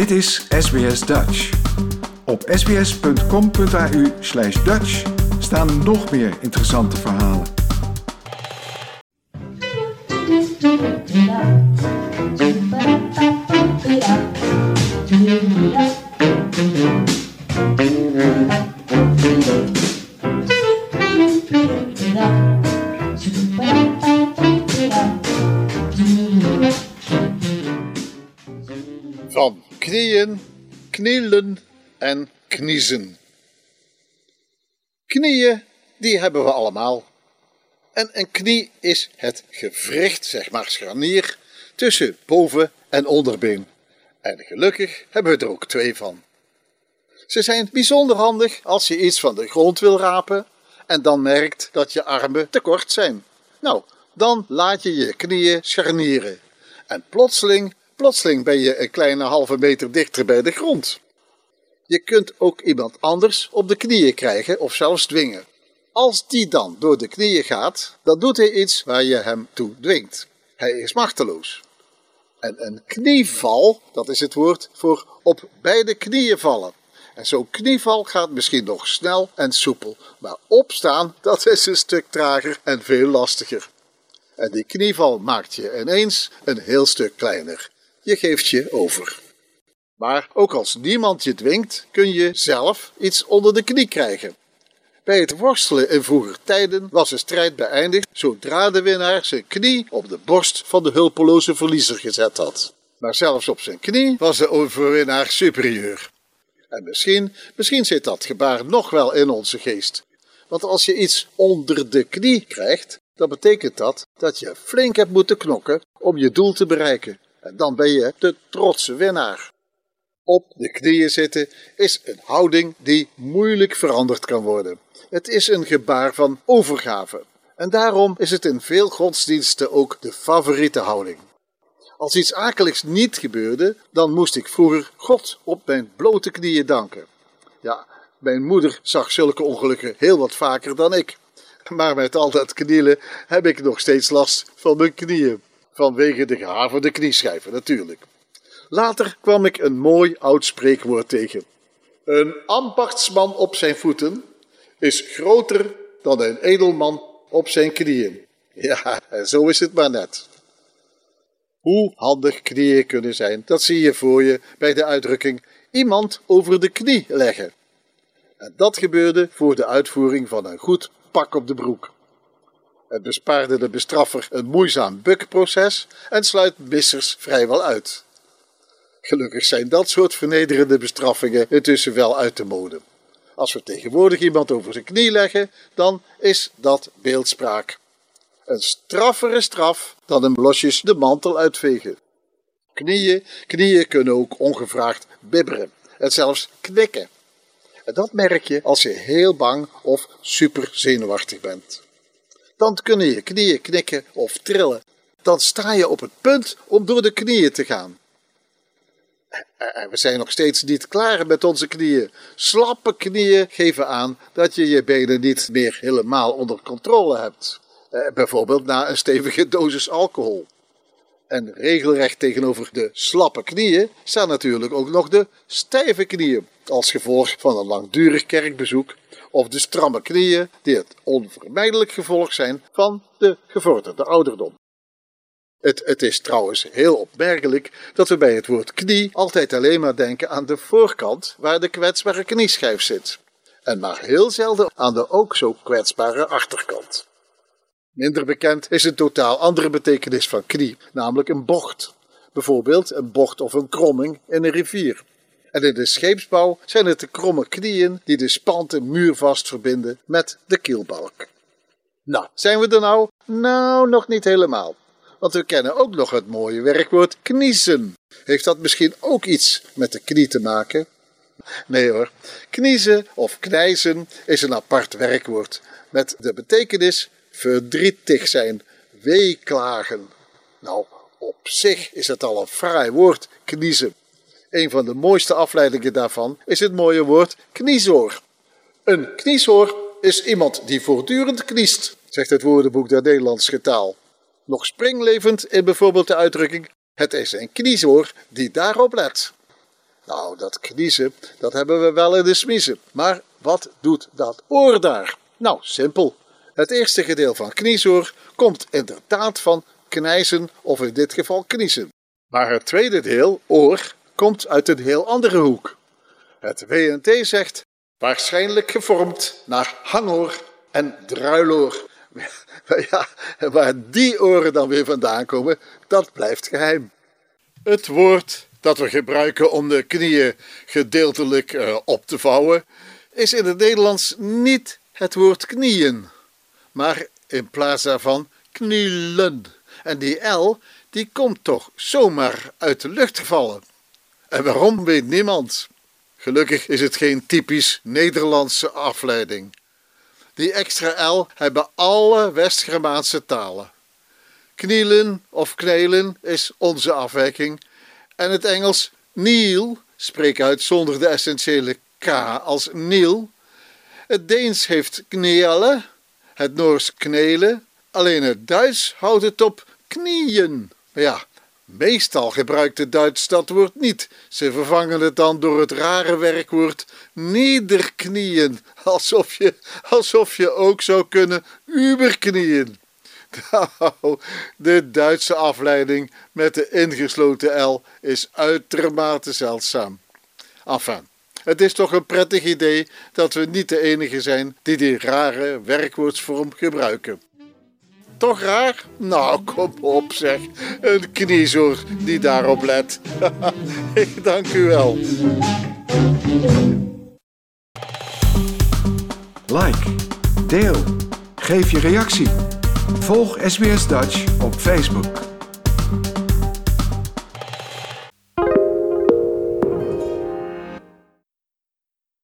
Dit is SBS Dutch. Op sbs.com.au slash Dutch staan nog meer interessante verhalen. Knieën, knielen en kniezen. Knieën, die hebben we allemaal. En een knie is het gewricht, zeg maar scharnier, tussen boven- en onderbeen. En gelukkig hebben we er ook twee van. Ze zijn bijzonder handig als je iets van de grond wil rapen en dan merkt dat je armen te kort zijn. Nou, dan laat je je knieën scharnieren. En plotseling, plotseling ben je een kleine halve meter dichter bij de grond. Je kunt ook iemand anders op de knieën krijgen of zelfs dwingen. Als die dan door de knieën gaat, dan doet hij iets waar je hem toe dwingt. Hij is machteloos. En een knieval, dat is het woord voor op beide knieën vallen. En zo'n knieval gaat misschien nog snel en soepel, maar opstaan, dat is een stuk trager en veel lastiger. En die knieval maakt je ineens een heel stuk kleiner. Je geeft je over. Maar ook als niemand je dwingt, kun je zelf iets onder de knie krijgen. Bij het worstelen in vroeger tijden was de strijd beëindigd zodra de winnaar zijn knie op de borst van de hulpeloze verliezer gezet had. Maar zelfs op zijn knie was de overwinnaar superieur. En misschien, misschien zit dat gebaar nog wel in onze geest. Want als je iets onder de knie krijgt, dan betekent dat dat je flink hebt moeten knokken om je doel te bereiken. Dan ben je de trotse winnaar. Op de knieën zitten is een houding die moeilijk veranderd kan worden. Het is een gebaar van overgave. En daarom is het in veel godsdiensten ook de favoriete houding. Als iets akeligs niet gebeurde, dan moest ik vroeger God op mijn blote knieën danken. Ja, mijn moeder zag zulke ongelukken heel wat vaker dan ik. Maar met al dat knielen heb ik nog steeds last van mijn knieën. Vanwege de gehavende knieschijven natuurlijk. Later kwam ik een mooi oud spreekwoord tegen. Een ambachtsman op zijn voeten is groter dan een edelman op zijn knieën. Ja, en zo is het maar net. Hoe handig knieën kunnen zijn, dat zie je voor je bij de uitdrukking iemand over de knie leggen. En dat gebeurde voor de uitvoering van een goed pak op de broek. Het bespaarde de bestraffer een moeizaam bukproces en sluit missers vrijwel uit. Gelukkig zijn dat soort vernederende bestraffingen intussen wel uit de mode. Als we tegenwoordig iemand over zijn knie leggen, dan is dat beeldspraak. Een straffere straf dan een losjes de mantel uitvegen. Knieën, knieën kunnen ook ongevraagd bibberen en zelfs knikken. En dat merk je als je heel bang of super zenuwachtig bent. Dan kunnen je knieën knikken of trillen. Dan sta je op het punt om door de knieën te gaan. En we zijn nog steeds niet klaar met onze knieën. Slappe knieën geven aan dat je je benen niet meer helemaal onder controle hebt. Eh, bijvoorbeeld na een stevige dosis alcohol. En regelrecht tegenover de slappe knieën staan natuurlijk ook nog de stijve knieën, als gevolg van een langdurig kerkbezoek, of de stramme knieën die het onvermijdelijk gevolg zijn van de gevorderde ouderdom. Het, het is trouwens heel opmerkelijk dat we bij het woord knie altijd alleen maar denken aan de voorkant waar de kwetsbare knieschijf zit, en maar heel zelden aan de ook zo kwetsbare achterkant. Minder bekend is een totaal andere betekenis van knie, namelijk een bocht. Bijvoorbeeld een bocht of een kromming in een rivier. En in de scheepsbouw zijn het de kromme knieën die de spante muurvast verbinden met de kielbalk. Nou, zijn we er nou? Nou, nog niet helemaal. Want we kennen ook nog het mooie werkwoord kniezen. Heeft dat misschien ook iets met de knie te maken? Nee hoor. Kniezen of knijzen is een apart werkwoord met de betekenis verdrietig zijn, weeklagen. Nou, op zich is het al een fraai woord, kniezen. Een van de mooiste afleidingen daarvan is het mooie woord kniezoor. Een kniezoor is iemand die voortdurend kniest, zegt het woordenboek der Nederlandse taal. Nog springlevend in bijvoorbeeld de uitdrukking: het is een kniezoor die daarop let. Nou, dat kniezen, dat hebben we wel in de smiezen. Maar wat doet dat oor daar? Nou, simpel. Het eerste gedeelte van kniezoor komt inderdaad van knijzen of in dit geval kniezen. Maar het tweede deel, oor, komt uit een heel andere hoek. Het WNT zegt waarschijnlijk gevormd naar hangoor en druiloor. Ja, waar die oren dan weer vandaan komen, dat blijft geheim. Het woord dat we gebruiken om de knieën gedeeltelijk uh, op te vouwen, is in het Nederlands niet het woord knieën, maar in plaats daarvan knielen. En die L, die komt toch zomaar uit de lucht gevallen. En waarom weet niemand. Gelukkig is het geen typisch Nederlandse afleiding. Die extra L hebben alle West-Germaanse talen. Knielen of knelen is onze afwijking. En het Engels kneel spreek uit zonder de essentiële K als niel. Het Deens heeft knelen, het Noors knelen, alleen het Duits houdt het op knieën. Ja, meestal gebruikt het Duits dat woord niet. Ze vervangen het dan door het rare werkwoord nederknieën, alsof je, alsof je ook zou kunnen uberknieën. Nou, de Duitse afleiding met de ingesloten L is uitermate zeldzaam. Enfin, het is toch een prettig idee dat we niet de enige zijn die die rare werkwoordsvorm gebruiken. Toch raar? Nou, kom op zeg. Een kniezoor die daarop let. Ik dank u wel. Like, deel, geef je reactie. Volg SBS Dutch op Facebook.